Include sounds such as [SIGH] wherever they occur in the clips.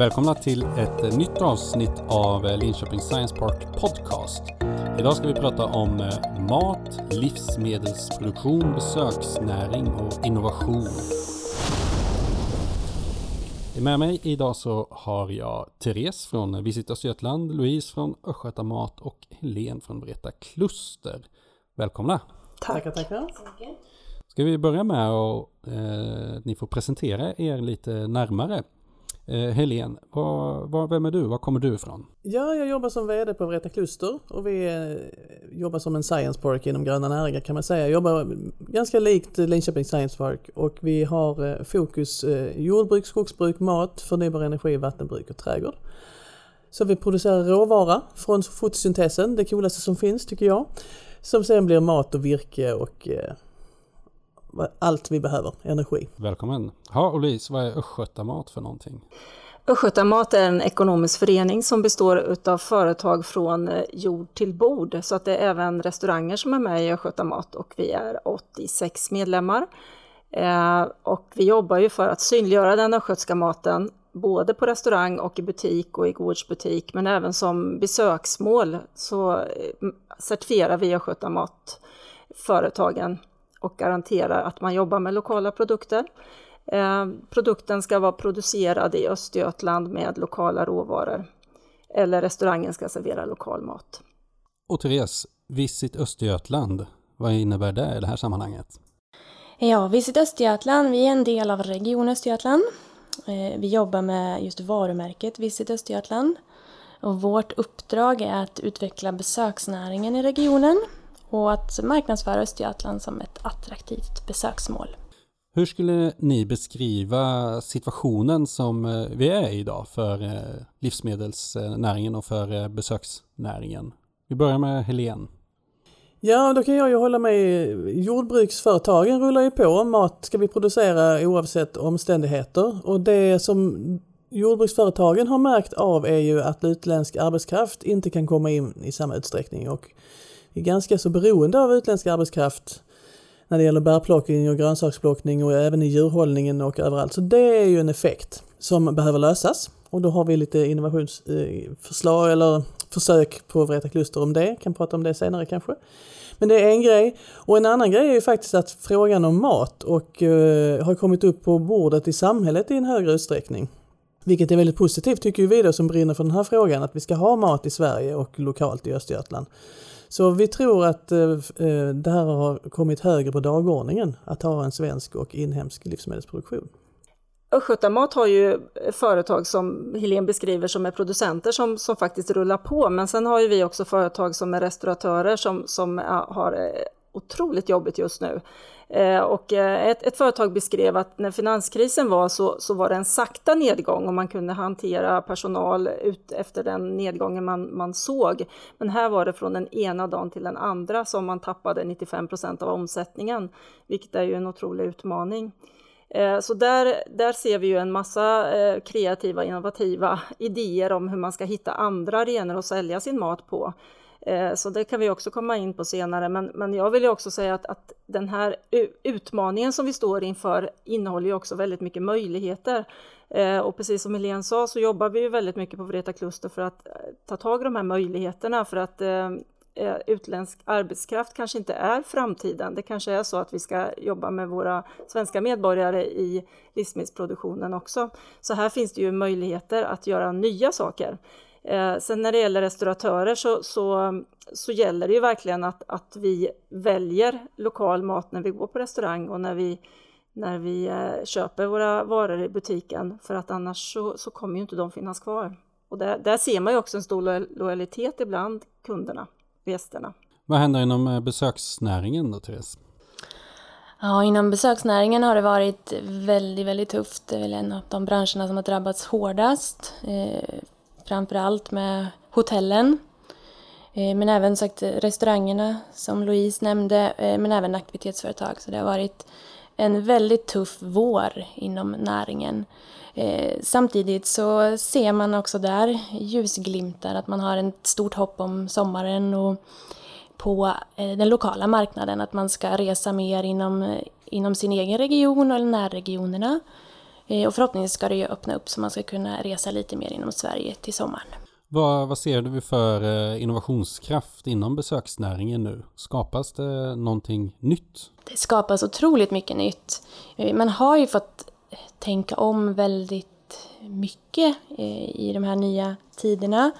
Välkomna till ett nytt avsnitt av Linköping Science Park Podcast. Idag ska vi prata om eh, mat, livsmedelsproduktion, besöksnäring och innovation. Med mig idag så har jag Therese från Visit Östergötland, Louise från Östgöta Mat och Helene från Vreta Kluster. Välkomna! Tackar, tackar. Ska vi börja med att eh, ni får presentera er lite närmare. Eh, Helene, var, var, vem är du? Var kommer du ifrån? Ja, jag jobbar som VD på Vreta Kluster och vi eh, jobbar som en science park inom gröna näringar kan man säga. Jag jobbar ganska likt Linköping Science Park och vi har eh, fokus eh, jordbruk, skogsbruk, mat, förnybar energi, vattenbruk och trädgård. Så vi producerar råvara från fotosyntesen, det coolaste som finns tycker jag. Som sen blir mat och virke och eh, allt vi behöver, energi. Välkommen! Ja, och Louise, vad är Östgötamat för någonting? Östgötamat är en ekonomisk förening som består av företag från eh, jord till bord. Så att det är även restauranger som är med i Östgötamat och vi är 86 medlemmar. Eh, och vi jobbar ju för att synliggöra den östgötska maten både på restaurang och i butik och i gårdsbutik men även som besöksmål så eh, certifierar vi Östgötamat företagen och garanterar att man jobbar med lokala produkter. Eh, produkten ska vara producerad i Östergötland med lokala råvaror. Eller restaurangen ska servera lokal mat. Och Therese, Visit Östergötland, vad innebär det i det här sammanhanget? Ja, Visit Östergötland, vi är en del av Region Östergötland. Eh, vi jobbar med just varumärket Visit Östergötland. Och vårt uppdrag är att utveckla besöksnäringen i regionen och att marknadsföra Östergötland som ett attraktivt besöksmål. Hur skulle ni beskriva situationen som eh, vi är i idag för eh, livsmedelsnäringen och för eh, besöksnäringen? Vi börjar med Helene. Ja, då kan jag ju hålla med. Jordbruksföretagen rullar ju på. Mat ska vi producera oavsett omständigheter. Och det som jordbruksföretagen har märkt av är ju att utländsk arbetskraft inte kan komma in i samma utsträckning. Och är ganska så beroende av utländsk arbetskraft när det gäller bärplockning och grönsaksplockning och även i djurhållningen och överallt. Så det är ju en effekt som behöver lösas och då har vi lite innovationsförslag eh, eller försök på Vreta Kluster om det, kan prata om det senare kanske. Men det är en grej. Och en annan grej är ju faktiskt att frågan om mat och uh, har kommit upp på bordet i samhället i en högre utsträckning. Vilket är väldigt positivt tycker vi då som brinner för den här frågan, att vi ska ha mat i Sverige och lokalt i Östergötland. Så vi tror att eh, eh, det här har kommit högre på dagordningen, att ha en svensk och inhemsk livsmedelsproduktion. Östgötamat har ju företag som Helene beskriver som är producenter som, som faktiskt rullar på, men sen har ju vi också företag som är restauratörer som, som har eh, otroligt jobbigt just nu. Eh, och eh, ett, ett, företag beskrev att när finanskrisen var så, så var det en sakta nedgång och man kunde hantera personal ut efter den nedgången man, man såg. Men här var det från den ena dagen till den andra som man tappade 95 procent av omsättningen, vilket är ju en otrolig utmaning. Eh, så där, där ser vi ju en massa eh, kreativa, innovativa [LAUGHS] idéer om hur man ska hitta andra arenor att sälja sin mat på. Eh, så det kan vi också komma in på senare. Men, men jag vill ju också säga att, att den här utmaningen som vi står inför innehåller ju också väldigt mycket möjligheter. Eh, och precis som Helene sa så jobbar vi ju väldigt mycket på Vreta Kluster för att eh, ta tag i de här möjligheterna för att utländsk arbetskraft kanske inte är framtiden. Det kanske är så att vi ska jobba med våra svenska medborgare i livsmedelsproduktionen också. Så här finns det ju möjligheter att göra nya saker. Eh, sen när det gäller restauratörer så, så, så gäller det ju verkligen att, att vi väljer lokal mat när vi går på restaurang och när vi, när vi eh, köper våra varor i butiken för att annars så, så kommer ju inte de finnas kvar. Och där, där ser man ju också en stor lojalitet ibland kunderna, gästerna. Vad händer inom eh, besöksnäringen då, Therese? Ja, inom besöksnäringen har det varit väldigt, väldigt tufft. Det är väl en av de branscherna som har drabbats hårdast. Framförallt med hotellen. Eh, men även sagt restaurangerna som Louise nämnde, eh, men även aktivitetsföretag. Så det har varit en väldigt tuff vår inom näringen. Eh, samtidigt så ser man också där ljusglimtar, att man har ett stort hopp om sommaren och på den lokala marknaden, att man ska resa mer inom, inom sin egen region eller närregionerna. Eh, och förhoppningsvis ska det ju öppna upp så man ska kunna resa lite mer inom Sverige till sommaren. Vad, vad ser du för eh, innovationskraft inom besöksnäringen nu? Skapas det någonting nytt? Det skapas otroligt mycket nytt. Eh, man har ju fått tänka om väldigt mycket i de här nya tiderna.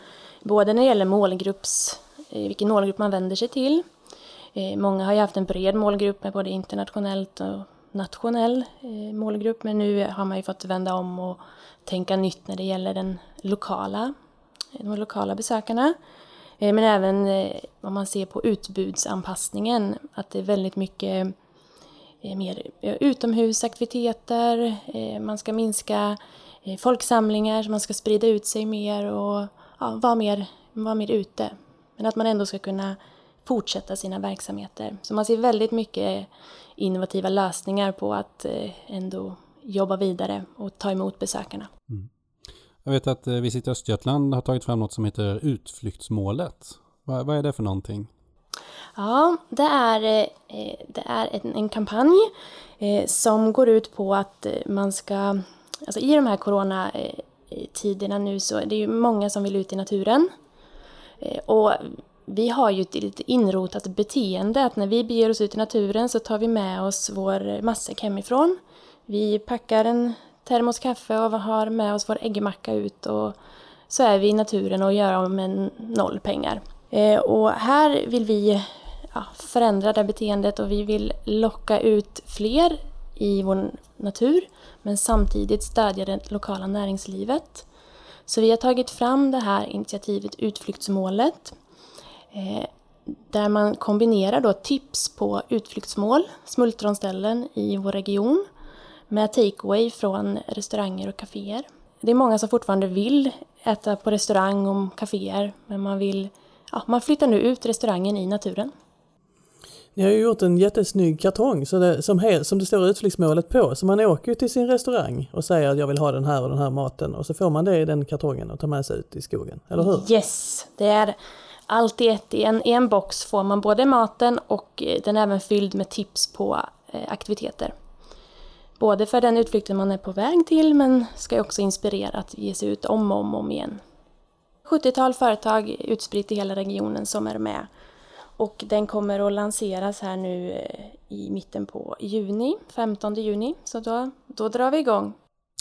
Både när det gäller målgrupps, vilken målgrupp man vänder sig till. Många har ju haft en bred målgrupp med både internationellt och nationell eh, målgrupp men nu har man ju fått vända om och tänka nytt när det gäller den lokala de lokala besökarna. Eh, men även eh, om man ser på utbudsanpassningen, att det är väldigt mycket mer utomhusaktiviteter, man ska minska folksamlingar, man ska sprida ut sig mer och ja, vara, mer, vara mer ute. Men att man ändå ska kunna fortsätta sina verksamheter. Så man ser väldigt mycket innovativa lösningar på att ändå jobba vidare och ta emot besökarna. Mm. Jag vet att eh, Visit Östergötland har tagit fram något som heter Utflyktsmålet. Vad, vad är det för någonting? Ja, det är, eh, det är en, en kampanj eh, som går ut på att man ska, alltså i de här coronatiderna nu så är det ju många som vill ut i naturen. Och vi har ju ett lite inrotat beteende att när vi beger oss ut i naturen så tar vi med oss vår matsäck hemifrån. Vi packar en termos kaffe och har med oss vår äggmacka ut och så är vi i naturen och gör av med noll pengar. Eh, och här vill vi ja, förändra det beteendet och vi vill locka ut fler i vår natur men samtidigt stödja det lokala näringslivet. Så vi har tagit fram det här initiativet Utflyktsmålet där man kombinerar då tips på utflyktsmål, smultronställen i vår region med takeaway från restauranger och kaféer. Det är många som fortfarande vill äta på restaurang och kaféer men man vill, ja, man flyttar nu ut restaurangen i naturen. Ni har ju gjort en jättesnygg kartong så det, som, he, som det står utflyktsmålet på. Så man åker till sin restaurang och säger att jag vill ha den här och den här maten och så får man det i den kartongen och tar med sig ut i skogen, eller hur? Yes, det är allt i ett. I en, en box får man både maten och eh, den är även fylld med tips på eh, aktiviteter. Både för den utflykten man är på väg till men ska också inspirera att ge sig ut om och om, om igen. 70-tal företag utspritt i hela regionen som är med. Och den kommer att lanseras här nu eh, i mitten på juni, 15 juni. Så då, då drar vi igång.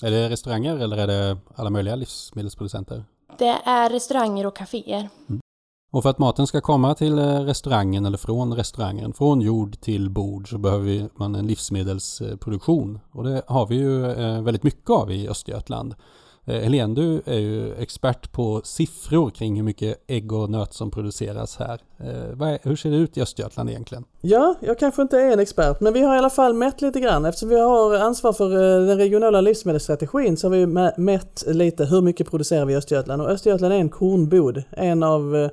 Är det restauranger eller är det alla möjliga livsmedelsproducenter? Det är restauranger och kaféer. Mm. Och för att maten ska komma till eh, restaurangen eller från restaurangen, från jord till bord så behöver man en livsmedelsproduktion. Och det har vi ju eh, väldigt mycket av i Östergötland. Eh, Helene, du är ju expert på siffror kring hur mycket ägg och nöt som produceras här. Hur ser det ut i Östergötland egentligen? Ja, jag kanske inte är en expert, men vi har i alla fall mätt lite grann. Eftersom vi har ansvar för den regionala livsmedelsstrategin så har vi mätt lite hur mycket producerar vi i Östergötland. Och Östergötland är en kornbod, en av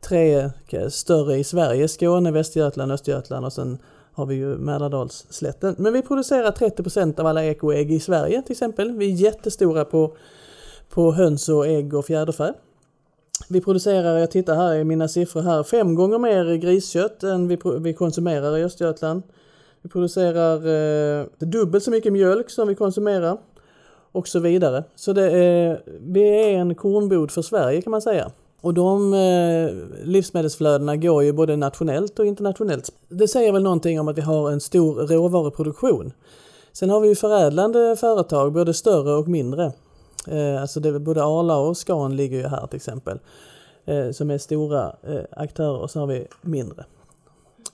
tre större i Sverige, Skåne, Västergötland, Östergötland och sen har vi ju Mälardalsslätten. Men vi producerar 30% av alla ekoägg i Sverige till exempel. Vi är jättestora på, på höns och ägg och fjäderfä. Vi producerar, jag tittar här i mina siffror här, fem gånger mer griskött än vi, vi konsumerar i Östergötland. Vi producerar eh, dubbelt så mycket mjölk som vi konsumerar och så vidare. Så det är, vi är en kornbod för Sverige kan man säga. Och de eh, livsmedelsflödena går ju både nationellt och internationellt. Det säger väl någonting om att vi har en stor råvaruproduktion. Sen har vi ju förädlande företag, både större och mindre. Eh, alltså det, både Arla och Scan ligger ju här till exempel. Eh, som är stora eh, aktörer och så har vi mindre.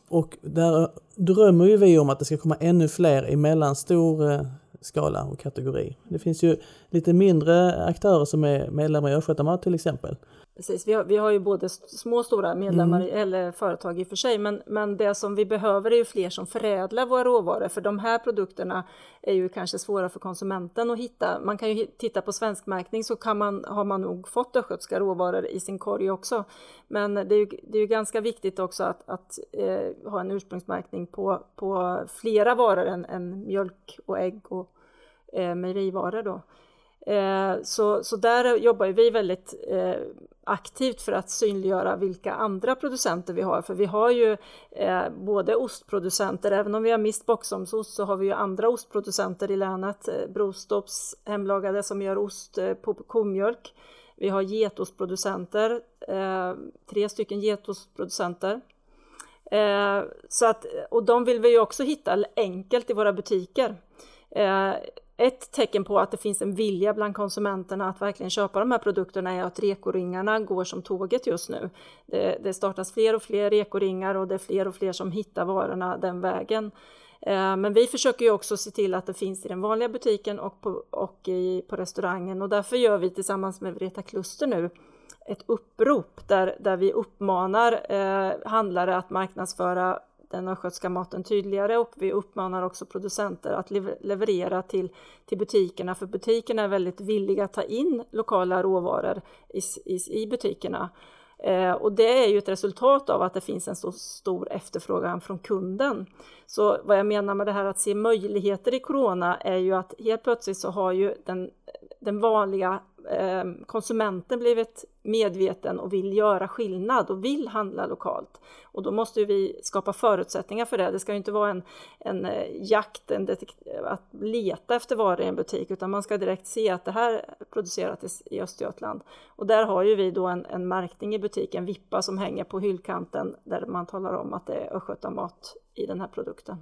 Och där drömmer ju vi om att det ska komma ännu fler i mellanstor eh, skala och kategori. Det finns ju lite mindre aktörer som är medlemmar i Östgötamat till exempel. Precis, vi har, vi har ju både små och stora medlemmar mm. eller företag i och för sig, men, men det som vi behöver är ju fler som förädlar våra råvaror, för de här produkterna är ju kanske svåra för konsumenten att hitta. Man kan ju titta på svenskmärkning så kan man, har man nog fått östgötska råvaror i sin korg också. Men det är ju, det är ju ganska viktigt också att, att eh, ha en ursprungsmärkning på, på flera varor än, än mjölk och ägg och eh, mejerivaror då. Eh, så, så där jobbar vi väldigt eh, aktivt för att synliggöra vilka andra producenter vi har. För vi har ju eh, både ostproducenter, även om vi har mist Boxholmsost så har vi ju andra ostproducenter i länet. Eh, Brostops hemlagade som gör ost eh, på komjölk. Vi har getostproducenter, eh, tre stycken getostproducenter. Eh, så att, och de vill vi ju också hitta enkelt i våra butiker. Eh, ett tecken på att det finns en vilja bland konsumenterna att verkligen köpa de här produkterna är att rekoringarna går som tåget just nu. Det, det startas fler och fler rekoringar och det är fler och fler som hittar varorna den vägen. Eh, men vi försöker ju också se till att det finns i den vanliga butiken och på, och i, på restaurangen och därför gör vi tillsammans med Vreta Kluster nu ett upprop där, där vi uppmanar eh, handlare att marknadsföra den östgötska maten tydligare och vi uppmanar också producenter att leverera till, till butikerna för butikerna är väldigt villiga att ta in lokala råvaror i, i, i butikerna. Eh, och det är ju ett resultat av att det finns en så stor efterfrågan från kunden. Så vad jag menar med det här att se möjligheter i corona är ju att helt plötsligt så har ju den, den vanliga Ehm, konsumenten blivit medveten och vill göra skillnad och vill handla lokalt. Och då måste vi skapa förutsättningar för det. Det ska inte vara en, en eh, jakt, en att leta efter varor i en butik, utan man ska direkt se att det här är producerat i, i Östergötland. Och där har ju vi då en, en märkning i butiken, Vippa, som hänger på hyllkanten där man talar om att det är östgötamat i den här produkten.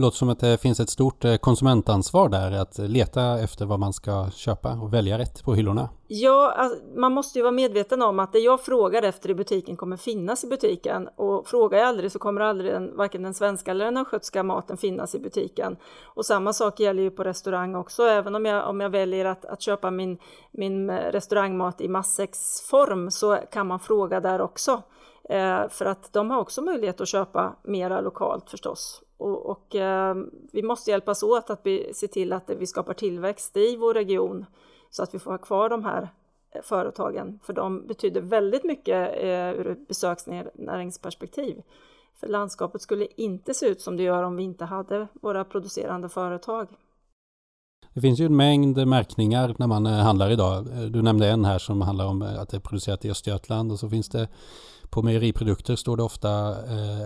Låter som att det finns ett stort eh, konsumentansvar där att leta efter vad man ska köpa och välja rätt på hyllorna. Ja, alltså, man måste ju vara medveten om att det jag frågar efter i butiken kommer finnas i butiken och frågar jag aldrig så kommer aldrig den, varken den svenska eller den östgötska maten finnas i butiken. Och samma sak gäller ju på restaurang också, även om jag, om jag väljer att, att köpa min, min eh, restaurangmat i matsäcksform så kan man fråga där också. Eh, för att de har också möjlighet att köpa mera lokalt förstås. Och, och eh, vi måste hjälpas åt att se till att vi skapar tillväxt i vår region så att vi får ha kvar de här eh, företagen, för de betyder väldigt mycket eh, ur ett besöksnäringsperspektiv. För landskapet skulle inte se ut som det gör om vi inte hade våra producerande företag. Det finns ju en mängd märkningar när man eh, handlar idag. Eh, du nämnde en här som handlar om eh, att det är producerat i Östergötland och så finns det på mejeriprodukter står det ofta,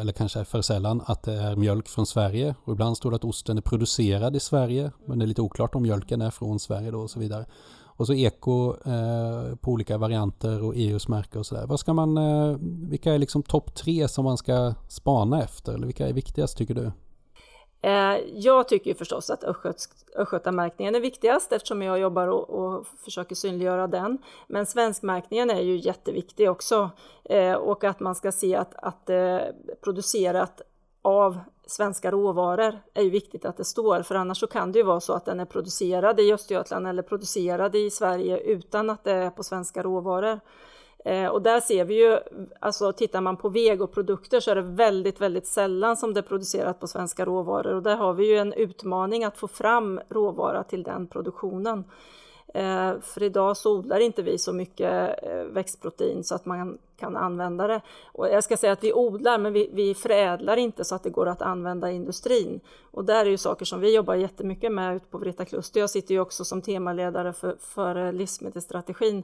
eller kanske för sällan, att det är mjölk från Sverige. Och ibland står det att osten är producerad i Sverige, men det är lite oklart om mjölken är från Sverige då och så vidare. Och så eko eh, på olika varianter och EUs märke och sådär. Vad ska man, eh, vilka är liksom topp tre som man ska spana efter? Eller vilka är viktigast tycker du? Eh, jag tycker förstås att östgötamärkningen är viktigast eftersom jag jobbar och, och, försöker synliggöra den. Men svenskmärkningen är ju jätteviktig också eh, och att man ska se att, att eh, producerat av svenska råvaror är ju viktigt att det står, för annars så kan det ju vara så att den är producerad i Östergötland eller producerad i Sverige utan att det är på svenska råvaror. Eh, och där ser vi ju, alltså tittar man på vegoprodukter så är det väldigt, väldigt sällan som det är producerat på svenska råvaror och där har vi ju en utmaning att få fram råvara till den produktionen. Eh, för idag så odlar inte vi så mycket eh, växtprotein så att man kan använda det. Och jag ska säga att vi odlar men vi, vi förädlar inte så att det går att använda i industrin. Och där är ju saker som vi jobbar jättemycket med ute på Vreta Kluster. Jag sitter ju också som temaledare för, för livsmedelsstrategin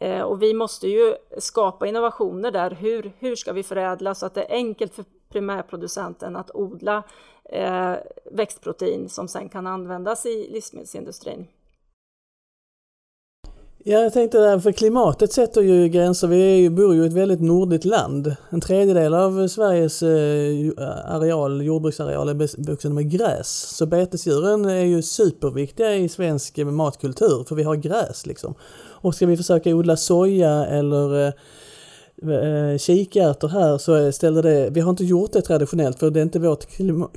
Eh, och vi måste ju skapa innovationer där. Hur, hur ska vi förädla så att det är enkelt för primärproducenten att odla eh, växtprotein som sen kan användas i livsmedelsindustrin? Ja, jag tänkte där, för klimatet sätter ju gränser. Vi är ju, bor ju i ett väldigt nordligt land. En tredjedel av Sveriges eh, areal, jordbruksareal är bevuxen med gräs. Så betesdjuren är ju superviktiga i svensk matkultur, för vi har gräs liksom. Och ska vi försöka odla soja eller eh, eh kikärtor här så ställer det, vi har inte gjort det traditionellt för det är inte vårt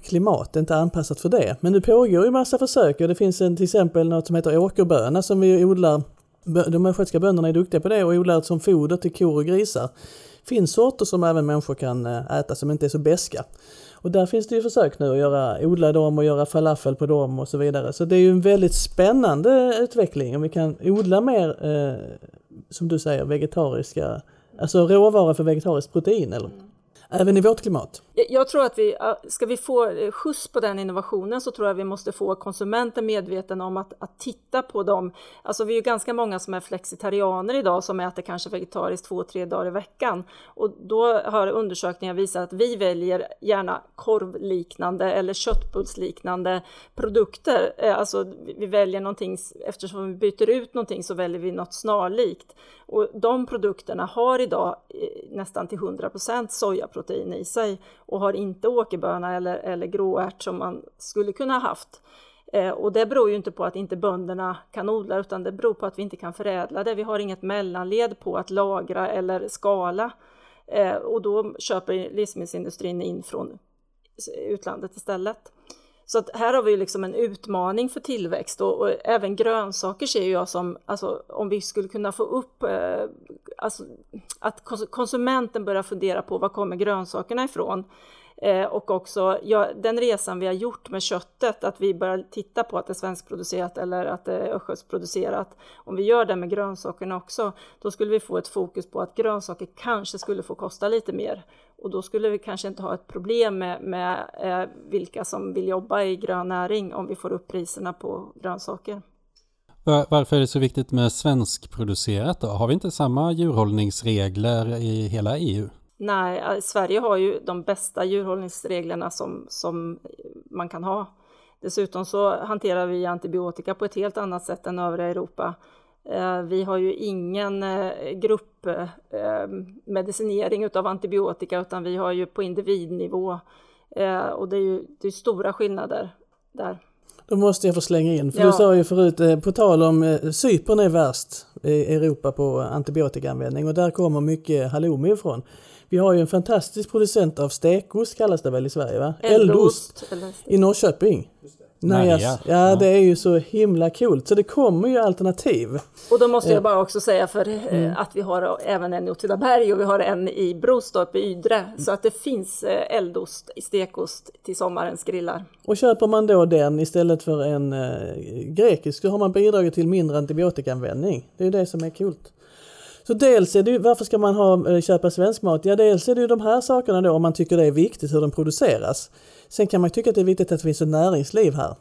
klimat, det är inte anpassat för det. Men nu pågår ju massa försök och det finns en, till exempel något som heter åkerböna som vi odlar de östgötska bönderna är duktiga på det och odlar som foder till kor och grisar. Det finns sorter som även människor kan eh, äta som inte är så beska. Och där finns det ju försök nu att göra, odla dem och göra falafel på dem och så vidare. Så det är ju en väldigt spännande utveckling om vi kan odla mer, eh, som du säger, vegetariska, alltså råvaror för vegetariskt protein eller? Även i vårt klimat. Jag tror att vi, ska vi få eh, skjuts på den innovationen så tror jag vi måste få konsumenten medveten om att, att titta på dem. Alltså vi är ju ganska många som är flexitarianer idag som äter kanske vegetariskt två, tre dagar i veckan. Och då har undersökningar visat att vi väljer gärna korvliknande eller köttbullsliknande produkter. Eh, alltså vi väljer någonting, eftersom vi byter ut någonting så väljer vi något snarlikt. Och de produkterna har idag nästan till 100% sojaprotein i sig och har inte åkerböna eller, eller gråärt som man skulle kunna haft. Eh, och det beror ju inte på att inte bönderna kan odla utan det beror på att vi inte kan förädla det. Vi har inget mellanled på att lagra eller skala eh, och då köper livsmedelsindustrin in från utlandet istället. Så att här har vi liksom en utmaning för tillväxt och, och, även grönsaker ser jag som, alltså om vi skulle kunna få upp, eh, alltså, att konsumenten börjar fundera på var kommer grönsakerna ifrån? Eh, och också ja, den resan vi har gjort med köttet, att vi börjar titta på att det är svenskproducerat eller att det är östgötsproducerat. Om vi gör det med grönsakerna också, då skulle vi få ett fokus på att grönsaker kanske skulle få kosta lite mer. Och då skulle vi kanske inte ha ett problem med, med eh, vilka som vill jobba i grön näring om vi får upp priserna på grönsaker. Varför är det så viktigt med svenskproducerat då? Har vi inte samma djurhållningsregler i hela EU? Nej, eh, Sverige har ju de bästa djurhållningsreglerna som, som man kan ha. Dessutom så hanterar vi antibiotika på ett helt annat sätt än övriga Europa. Eh, vi har ju ingen eh, gruppmedicinering av antibiotika utan vi har ju på individnivå och det är ju det är stora skillnader där. Då måste jag få slänga in, för ja. du sa ju förut, på tal om Cypern är värst i Europa på antibiotikaanvändning och där kommer mycket halloumi ifrån. Vi har ju en fantastisk producent av stekost kallas det väl i Sverige va? Eldost. I Norrköping. Najas. Ja, ja, det är ju så himla coolt. Så det kommer ju alternativ. Och då måste jag bara också säga för eh, mm. att vi har även en i Åtvidaberg och vi har en i Brostorp i Ydre. Mm. Så att det finns eh, eldost, stekost till sommarens grillar. Och köper man då den istället för en eh, grekisk så har man bidragit till mindre antibiotikaanvändning. Det är ju det som är coolt. Så dels är det ju, varför ska man ha, eh, köpa svensk mat? Ja, dels är det ju de här sakerna då om man tycker det är viktigt hur den produceras. Sen kan man tycka att det är viktigt att det finns ett näringsliv här.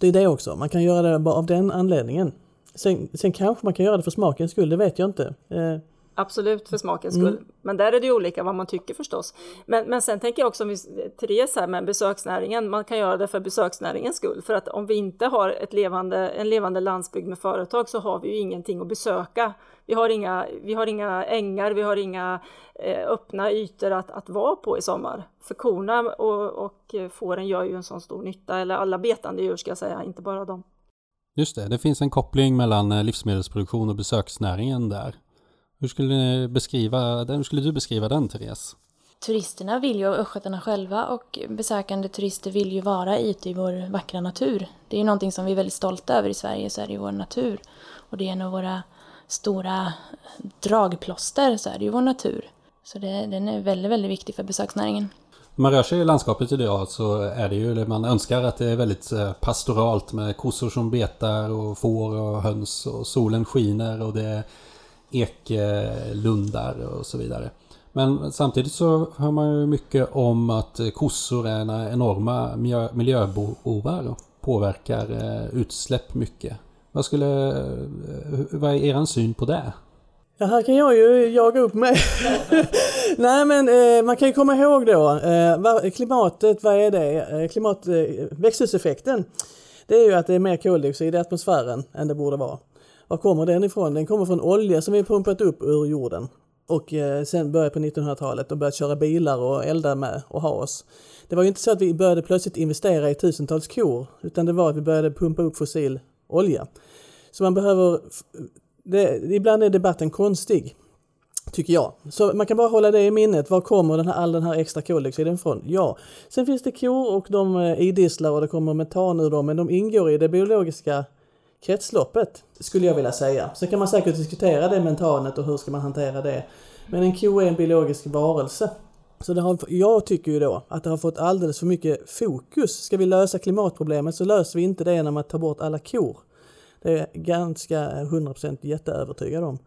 Det är det också, man kan göra det bara av den anledningen. Sen, sen kanske man kan göra det för smakens skull, det vet jag inte. Eh, Absolut för smakens skull. Mm. Men där är det ju olika vad man tycker förstås. Men, men sen tänker jag också, Therese här med besöksnäringen, man kan göra det för besöksnäringens skull. För att om vi inte har ett levande, en levande landsbygd med företag så har vi ju ingenting att besöka. Vi har inga, vi har inga ängar, vi har inga eh, öppna ytor att, att vara på i sommar. För korna och, och fåren gör ju en sån stor nytta, eller alla betande djur ska jag säga, inte bara dem. Just det, det finns en koppling mellan eh, livsmedelsproduktion och besöksnäringen där. Hur skulle, beskriva, hur skulle du beskriva den, Therese? Turisterna vill ju, och östgötarna själva och besökande turister vill ju vara ute i vår vackra natur. Det är ju någonting som vi är väldigt stolta över i Sverige, så är det ju vår natur. Och det är en av våra stora dragplåster, så är det ju vår natur. Så det, den är väldigt, väldigt viktig för besöksnäringen. När man rör sig i landskapet idag så är det ju, man önskar att det är väldigt eh, pastoralt med kossor som betar och får och höns och solen skiner och det eklundar och så vidare. Men samtidigt så hör man ju mycket om att kossor är enorma miljöbovar och påverkar eh, utsläpp mycket. Vad, skulle, eh, vad är er syn på det? Ja, här kan jag ju jaga upp mig. [LAUGHS] Nej men eh, man kan ju komma ihåg då, eh, klimatet, vad är det? Eh, klimat, eh, växthuseffekten, det är ju att det är mer koldioxid i atmosfären än det borde vara. Var kommer den ifrån? Den kommer från olja som vi pumpat upp ur jorden. Och eh, sen började på 1900-talet och börjat köra bilar och elda med och ha oss. Det var ju inte så att vi började plötsligt investera i tusentals kor, utan det var att vi började pumpa upp fossil olja. Så man behöver... Det, ibland är debatten konstig, tycker jag. Så man kan bara hålla det i minnet. Var kommer den här, all den här extra koldioxiden ifrån? Ja, sen finns det kor och de eh, idisslar och det kommer metan ur dem, men de ingår i det biologiska kretsloppet, skulle jag vilja säga. Så kan man säkert diskutera det mentanet och hur ska man hantera det. Men en ko är en biologisk varelse. Så det har, jag tycker ju då att det har fått alldeles för mycket fokus. Ska vi lösa klimatproblemet så löser vi inte det genom att ta bort alla kor. Det är jag ganska 100% jätteövertygad om.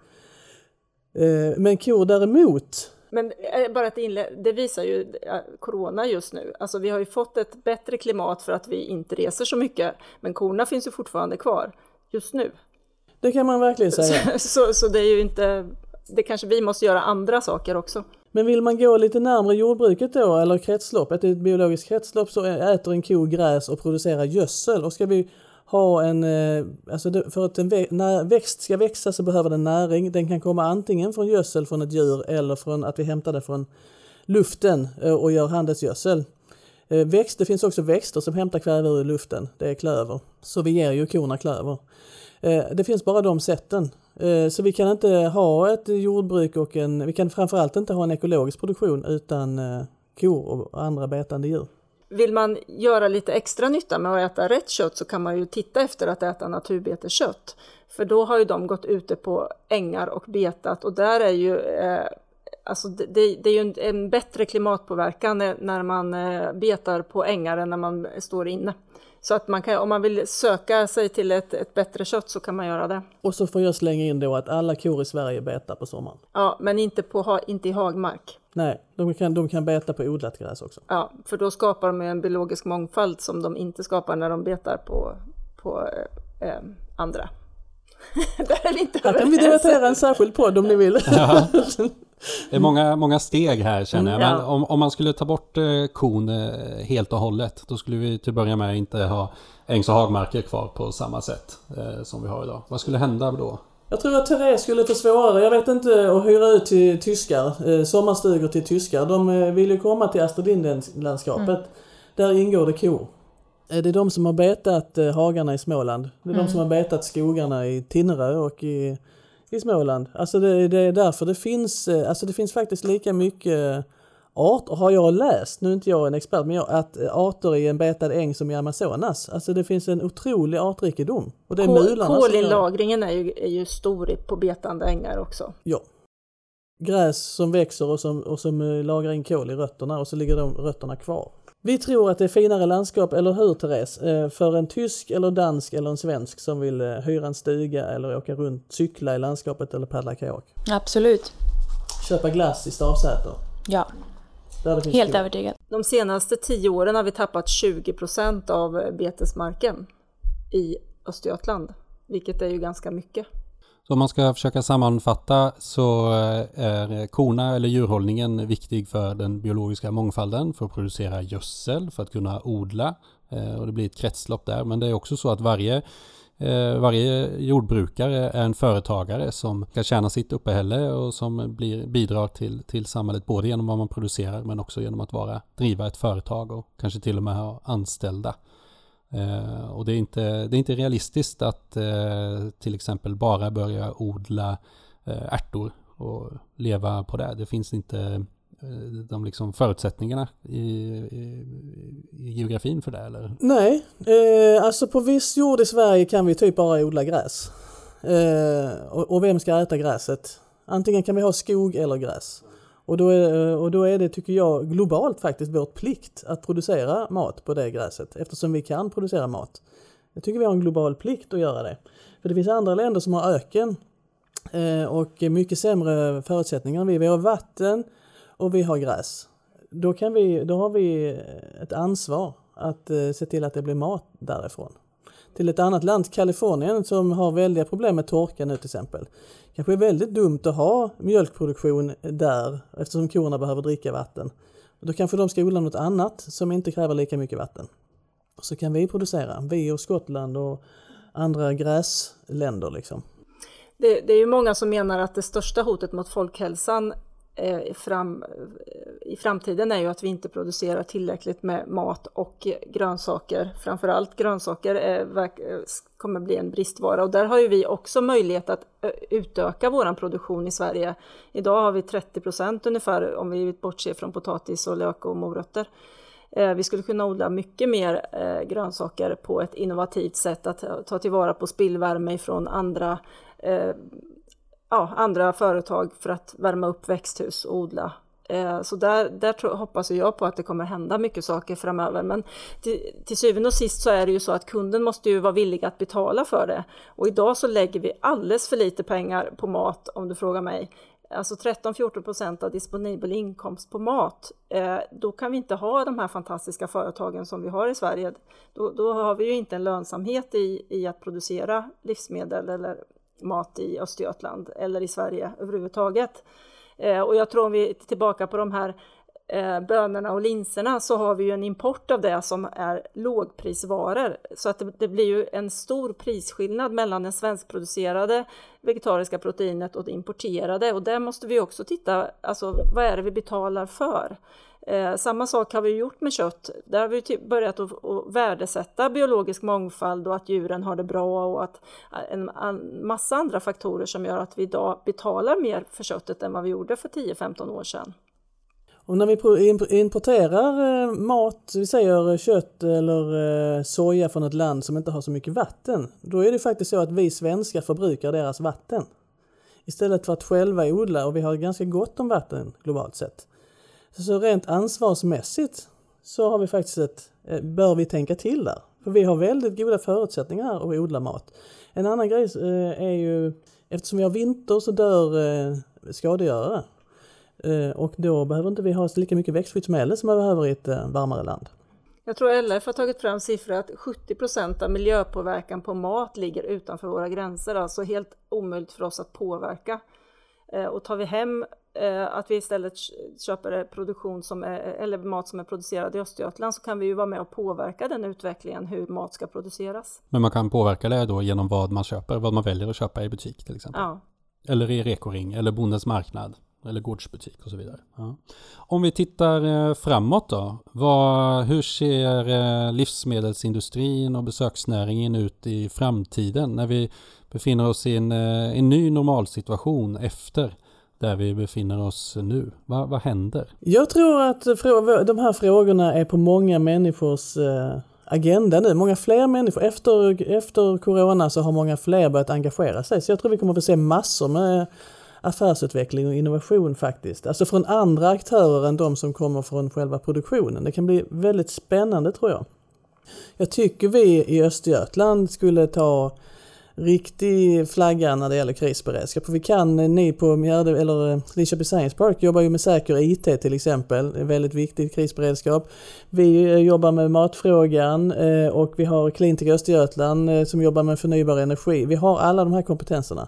Eh, men kor däremot Men eh, bara ett inlägg, det visar ju eh, corona just nu. Alltså vi har ju fått ett bättre klimat för att vi inte reser så mycket, men korna finns ju fortfarande kvar just nu. Det kan man verkligen [LAUGHS] säga. Så, så, så det är ju inte, det kanske vi måste göra andra saker också. Men vill man gå lite närmare jordbruket då, eller kretsloppet, ett biologiskt kretslopp, så äter en ko gräs och producerar gödsel. Och ska vi ha en, eh, alltså för att en växt ska växa så behöver den näring. Den kan komma antingen från gödsel från ett djur eller från att vi hämtar det från luften eh, och gör handelsgödsel. Eh, växt, det finns också växter som hämtar kväve ur luften, det är klöver. Så vi ger ju korna klöver. Eh, det finns bara de sätten. Eh, så vi kan inte ha ett jordbruk och en, vi kan framförallt inte ha en ekologisk produktion utan kor och andra betande djur. Vill man göra lite extra nytta med att äta rätt kött så kan man ju titta efter att äta naturbeteskött. För då har ju de gått ute på ängar och betat och där är ju eh, Alltså det, det, är ju en, en, bättre klimatpåverkan när man eh, betar på ängar än när man står inne. Så att man kan, om man vill söka sig till ett, ett bättre kött så kan man göra det. Och så får jag slänga in då att alla kor i Sverige betar på sommaren. Ja, men inte, på, inte i hagmark. Nej, de kan, de kan beta på odlat gräs också. Ja, för då skapar de en biologisk mångfald som de inte skapar när de betar på, på eh, eh andra. [LAUGHS] Där är vi inte Här kan vi debattera en särskild podd om ni vill. [LAUGHS] Det är många, många steg här känner jag. Men om, om man skulle ta bort eh, kon eh, helt och hållet, då skulle vi till att börja med inte ha ängs och hagmarker kvar på samma sätt eh, som vi har idag. Vad skulle hända då? Jag tror att Therese skulle få svårare, jag vet inte, att hyra ut till tyskar, eh, sommarstugor till tyskar. De eh, vill ju komma till Astrid Lindgren-landskapet. Mm. Där ingår det kor. Det är de som har betat hagarna i Småland. Det är mm. de som har betat skogarna i Tinnerö och i, i Småland. Alltså det, det, är därför det finns, eh, alltså det finns faktiskt lika mycket arter, har jag läst, nu är inte jag en expert, men jag, att arter i en betad äng som i Amazonas. Alltså det finns en otrolig artrikedom. Och det är mularna Kolinlagringen är ju, är ju stor på betande ängar också. Ja. Gräs som växer och som, och som lagrar in kol i rötterna och så ligger de rötterna kvar. Vi tror att det är finare landskap, eller hur Therese? Eh, för en tysk eller dansk eller en svensk som vill eh, hyra en stuga eller åka runt, cykla i landskapet eller paddla kajak. Absolut. Köpa glass i Stavsäter. Ja. Helt övertygad. De senaste tio åren har vi tappat 20 procent av betesmarken i Östergötland, vilket är ju ganska mycket. Så om man ska försöka sammanfatta så eh, är korna eller djurhållningen viktig för den biologiska mångfalden, för att producera gödsel, för att kunna odla eh, och det blir ett kretslopp där. Men det är också så att varje eh, varje jordbrukare är en företagare som ska tjäna sitt uppehälle och som blir, bidrar till, till samhället både genom vad man producerar men också genom att vara, driva ett företag och kanske till och med ha anställda. Eh, och det är, inte, det är inte realistiskt att eh, till exempel bara börja odla eh, ärtor och leva på det. Det finns inte eh, de liksom förutsättningarna i, i, i, geografin för det eller? Nej, eh, alltså på viss jord i Sverige kan vi typ bara odla gräs. Eh, och, och, vem ska äta gräset? Antingen kan vi ha skog eller gräs. Och då, är, eh, och då är det, tycker jag, globalt faktiskt vår plikt att producera mat på det gräset eftersom vi kan producera mat. Jag tycker vi har en global plikt att göra det. För det finns andra länder som har öken eh, och mycket sämre förutsättningar än vi. Vi har vatten och vi har gräs. Då, kan vi, då har vi ett ansvar att eh, se till att det blir mat därifrån till ett annat land, Kalifornien, som har väldiga problem med torka nu till exempel. Kanske är väldigt dumt att ha mjölkproduktion där eftersom korna behöver dricka vatten. Då kanske de ska odla något annat som inte kräver lika mycket vatten. Så kan vi producera, vi och Skottland och andra gräsländer liksom. Det, det är ju många som menar att det största hotet mot folkhälsan Eh, fram, i framtiden är ju att vi inte producerar tillräckligt med mat och grönsaker. Framförallt grönsaker är, eh, kommer bli en bristvara och där har ju vi också möjlighet att eh, utöka vår produktion i Sverige. Idag har vi 30 procent ungefär om vi bortser från potatis och lök och morötter. Eh, vi skulle kunna odla mycket mer grönsaker på ett innovativt sätt att ta tillvara på spillvärme från andra ja, andra företag för att värma upp växthus och odla. Eh, så där, där hoppas jag på att det kommer hända mycket saker framöver. Men till, till syvende och sist så är det ju så att kunden måste ju vara villig att betala för det. Och idag så lägger vi alldeles för lite pengar på mat om du frågar mig. alltså 13-14 procent av disponibel inkomst på mat, eh, då kan vi inte ha de här fantastiska företagen som vi har i Sverige. Då, då har vi ju inte en lönsamhet i, i att producera livsmedel eller mat i Östergötland eller i Sverige överhuvudtaget. Eh, och jag tror om vi är tillbaka på de här eh, bönorna och linserna så har vi ju en import av det som är lågprisvaror. Så att det, det, blir ju en stor prisskillnad mellan det svenskproducerade vegetariska proteinet och det importerade och där måste vi också titta, alltså vad är det vi betalar för? Eh, samma sak har vi gjort med kött. Där har vi typ börjat att, att värdesätta biologisk mångfald och att djuren har det bra och att eh, en, en massa andra faktorer som gör att vi idag betalar mer för köttet än vad vi gjorde för 10-15 år sedan. Och när vi importerar eh, mat, vi säger eh, kött eller eh, soja från ett land som inte har så mycket vatten, då är det faktiskt så att vi svenskar förbrukar deras vatten. Istället för att själva odla, och vi har ganska gott om vatten globalt sett. Så rent ansvarsmässigt så har vi faktiskt ett, bör vi tänka till där. För vi har väldigt goda förutsättningar att odla mat. En annan grej är ju, eftersom vi har vinter så dör skadegörare. Eh, och då behöver inte vi ha lika mycket växtskyddsmedel som man behöver i ett eh, varmare land. Jag tror LRF har tagit fram siffror att 70 procent av miljöpåverkan på mat ligger utanför våra gränser, alltså helt omöjligt för oss att påverka. Eh, och tar vi hem att vi istället köper produktion som är, eller mat som är producerad i Östergötland så kan vi ju vara med och påverka den utvecklingen, hur mat ska produceras. Men man kan påverka det då genom vad man köper, vad man väljer att köpa i butik till exempel? Ja. Eller i rekoring eller bondens marknad? Eller gårdsbutik och så vidare. Ja. Om vi tittar eh, framåt då, vad, hur ser eh, livsmedelsindustrin och besöksnäringen ut i framtiden när vi befinner oss i en, eh, en ny normalsituation efter där vi befinner oss nu? Va, vad händer? Jag tror att de här frågorna är på många människors agenda nu. Många fler människor, efter, efter corona så har många fler börjat engagera sig. Så jag tror vi kommer att få se massor med affärsutveckling och innovation faktiskt. Alltså från andra aktörer än de som kommer från själva produktionen. Det kan bli väldigt spännande tror jag. Jag tycker vi i Östergötland skulle ta riktig flagga när det gäller krisberedskap. För vi kan, eh, ni på Mjärde, eller eh, Linköping Science Park jobbar ju med säker IT till exempel, Det är väldigt viktigt krisberedskap. Vi eh, jobbar med matfrågan och vi har Cleantech Östergötland som jobbar med förnybar energi. Vi har alla de här kompetenserna.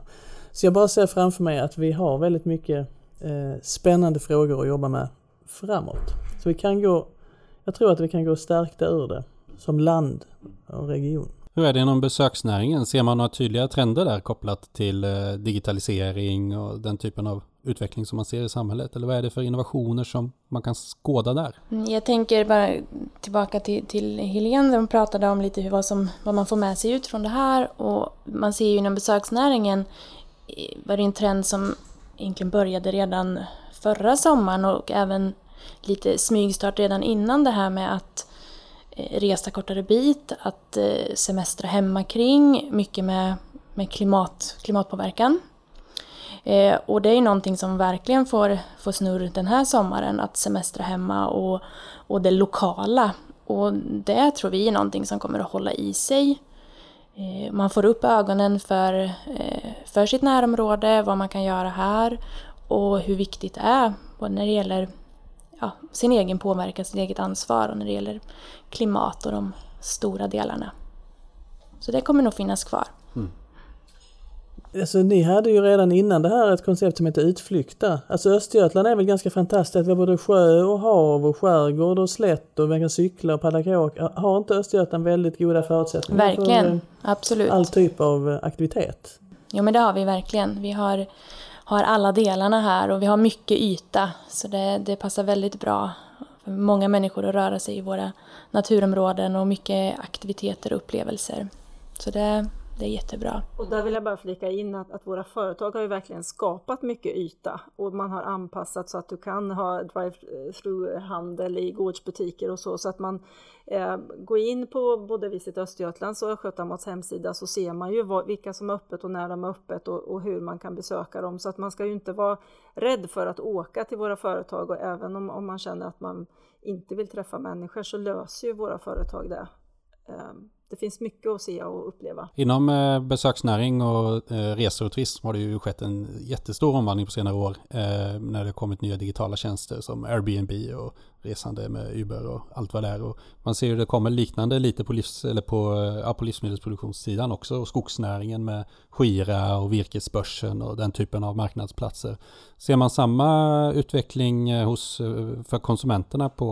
Så jag bara ser framför mig att vi har väldigt mycket eh, spännande frågor att jobba med framåt. Så vi kan gå, jag tror att vi kan gå stärkta ur det som land och region. Hur är det inom besöksnäringen? Ser man några tydliga trender där kopplat till eh, digitalisering och den typen av utveckling som man ser i samhället? Eller vad är det för innovationer som man kan skåda där? Mm, jag tänker bara tillbaka till, till Helene, de pratade om lite hur, vad, som, vad man får med sig ut från det här och man ser ju inom besöksnäringen var det en trend som egentligen började redan förra sommaren och även lite smygstart redan innan det här med att eh, resa kortare bit, att eh, semestra hemma kring, mycket med, med klimat, klimatpåverkan. Eh, och det är ju någonting som verkligen får, får snurr den här sommaren, att semestra hemma och, och det lokala. Och det tror vi är någonting som kommer att hålla i sig Eh, man får upp ögonen för, eh, för sitt närområde, vad man kan göra här och hur viktigt det är både när det gäller ja, sin egen påverkan, sitt eget ansvar och när det gäller klimat och de stora delarna. Så det kommer nog finnas kvar. Alltså, ni hade ju redan innan det här ett koncept som heter utflykter. Alltså Östergötland är väl ganska fantastiskt. Vi har både sjö och hav och skärgård och slätt och vi kan cykla och paddla kajak. Har inte Östergötland väldigt goda förutsättningar verkligen. för eh, Absolut. all typ av eh, aktivitet? Jo men det har vi verkligen. Vi har, har alla delarna här och vi har mycket yta. Så det, det passar väldigt bra för många människor att röra sig i våra naturområden och mycket aktiviteter och upplevelser. Så det, det är jättebra. Och där vill jag bara flika in att, att våra företag har ju verkligen skapat mycket yta och man har anpassat så att du kan ha drive-through-handel i gårdsbutiker och så, så att man eh, går in på både Visit Östergötlands och Östgötamats hemsida så ser man ju vad, vilka som är öppet och när de är öppet och, och, hur man kan besöka dem. Så att man ska ju inte vara rädd för att åka till våra företag och även om, om man känner att man inte vill träffa människor så löser ju våra företag det ehm, det finns mycket att se och uppleva. Inom eh, besöksnäring och eh, resor och turism har det ju skett en jättestor omvandling på senare år eh, när det kommit nya digitala tjänster som Airbnb och resande med Uber och allt vad det är. Och man ser ju det kommer liknande lite på, livs, eller på, eh, ja, på livsmedelsproduktionssidan också och skogsnäringen med Skira och virkesbörsen och den typen av marknadsplatser. Ser man samma utveckling eh, hos, eh, för konsumenterna på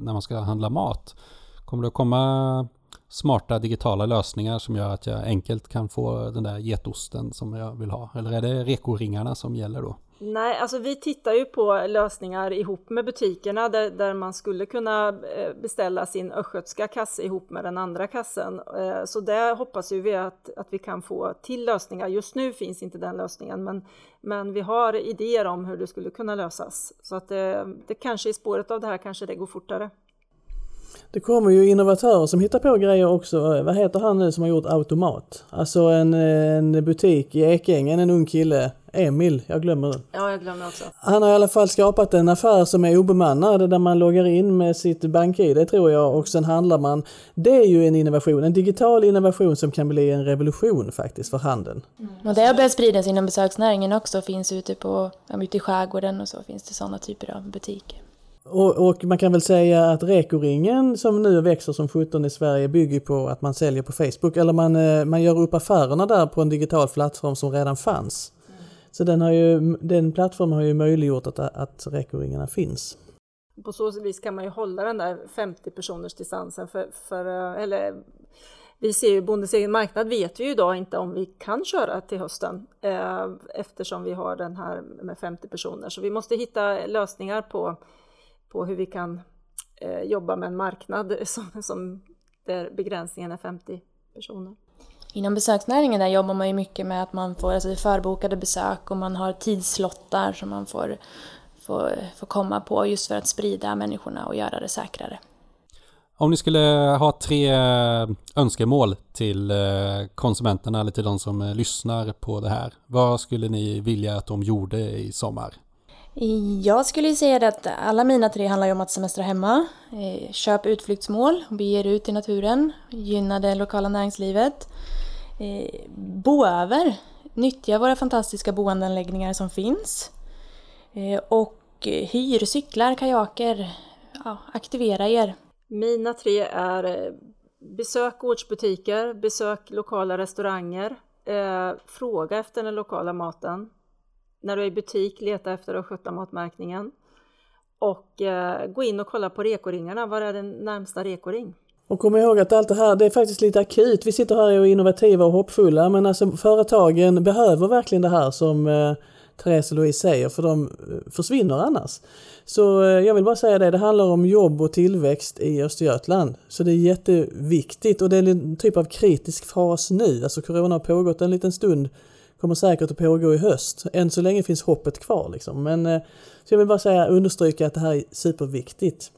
när man ska handla mat? Kommer det att komma smarta digitala lösningar som gör att jag enkelt kan få den där getosten som jag vill ha? Eller är det rekoringarna som gäller då? Nej, alltså vi tittar ju på lösningar ihop med butikerna där, där man skulle kunna eh, beställa sin östgötska kasse ihop med den andra kassen. Eh, så där hoppas ju vi att, att vi kan få till lösningar. Just nu finns inte den lösningen, men, men vi har idéer om hur det skulle kunna lösas. Så att det, det kanske i spåret av det här kanske det går fortare. Det kommer ju innovatörer som hittar på grejer också. Vad heter han nu som har gjort automat? Alltså en, en butik i Ekängen, en ung kille. Emil, jag glömmer det. Ja, jag glömmer också. Han har i alla fall skapat en affär som är obemannad där man loggar in med sitt bank-id tror jag och sen handlar man. Det är ju en innovation, en digital innovation som kan bli en revolution faktiskt för handeln. Mm. Och det har börjat spridas inom besöksnäringen också, finns ute, på, ute i skärgården och så finns det sådana typer av butiker. Och, och, man kan väl säga att Rekoringen som nu växer som 17 i Sverige bygger på att man säljer på Facebook eller man, eh, man gör upp affärerna där på en digital plattform som redan fanns. Mm. Så den, har ju, den plattformen har ju möjliggjort att, att Rekoringarna finns. På så vis kan man ju hålla den där 50 personers distansen för, för eh, eller vi ser ju Bondens egen marknad vet vi ju idag inte om vi kan köra till hösten eh, eftersom vi har den här med 50 personer. Så vi måste hitta lösningar på på hur vi kan eh, jobba med en marknad [LAUGHS] som, som där begränsningen är 50 personer. Inom besöksnäringen där jobbar man ju mycket med att man får alltså förbokade besök och man har tidslottar som man får, får, får komma på just för att sprida människorna och göra det säkrare. Om ni skulle ha tre önskemål till eh, konsumenterna eller till de som eh, lyssnar på det här. Vad skulle ni vilja att de gjorde i sommar? Jag skulle säga att alla mina tre handlar om att semestra hemma, eh, köp utflyktsmål, bege er ut i naturen, gynna det lokala näringslivet, eh, bo över, nyttja våra fantastiska boendeanläggningar som finns. Eh, och hyr cyklar, kajaker, ja, aktivera er. Mina tre är besök gårdsbutiker, besök lokala restauranger, fråga efter den lokala maten, när du är i butik, leta efter och matmärkningen. Och eh, gå in och kolla på rekoringarna. Var är den närmsta rekoring? Och kom ihåg att allt det här, det är faktiskt lite akut. Vi sitter här och är innovativa och hoppfulla, men alltså företagen behöver verkligen det här som eh, Therese och Louise säger, för de eh, försvinner annars. Så eh, jag vill bara säga det, det handlar om jobb och tillväxt i Östergötland. Så det är jätteviktigt och det är en typ av kritisk fas nu. Alltså corona har pågått en liten stund kommer säkert att pågå i höst. Än så länge finns hoppet kvar liksom. Men eh, så jag vill bara säga, understryka att det här är superviktigt.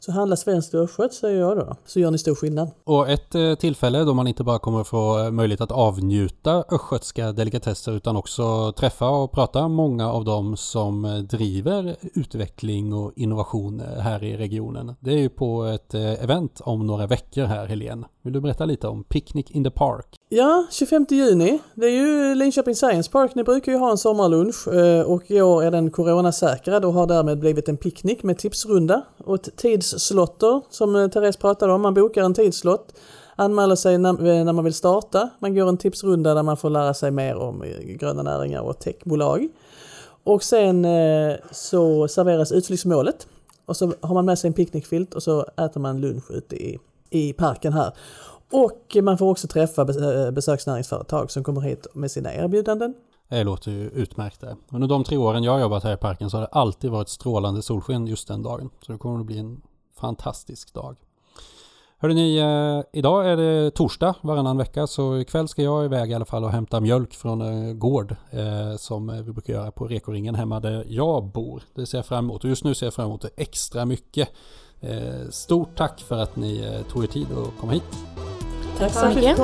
Så handla svenskt och östgötskt säger jag då, så gör ni stor skillnad. Och ett eh, tillfälle då man inte bara kommer att få eh, möjlighet att avnjuta östgötska delikatesser utan också träffa och prata många av dem som driver utveckling och innovation här i regionen. Det är ju på ett event om några veckor här Helene. Vill du berätta lite om Picnic in the Park? Ja, 25 juni. Det är ju Linköping Science Park. Ni brukar ju ha en sommarlunch eh, och i år är den coronasäkrad och har därmed blivit en picknick med tipsrunda och ett tidsslotter som eh, Therese pratade om. Man bokar en tidslott, anmäler sig eh, när, man vill starta. Man går en tipsrunda där man får lära sig mer om gröna näringar och techbolag. Och sen så serveras utflyktsmålet. Och så har man med sig en picknickfilt och så äter man lunch ute i, i parken här. Och man får också träffa eh, besöksnäringsföretag som kommer hit med sina erbjudanden. Det låter ju utmärkt det. Under de tre åren jag har jobbat här i parken så har det alltid varit strålande solsken just den dagen. Så det kommer att bli en fantastisk dag. Hörde ni, eh, idag är det torsdag varannan vecka så ikväll ska jag iväg i alla fall och hämta mjölk från eh, gård eh, som vi brukar göra på Rekoringen hemma där jag bor. Det ser jag fram emot och just nu ser jag fram emot det extra mycket. Eh, stort tack för att ni eh, tog er tid att komma hit. Tack så mycket.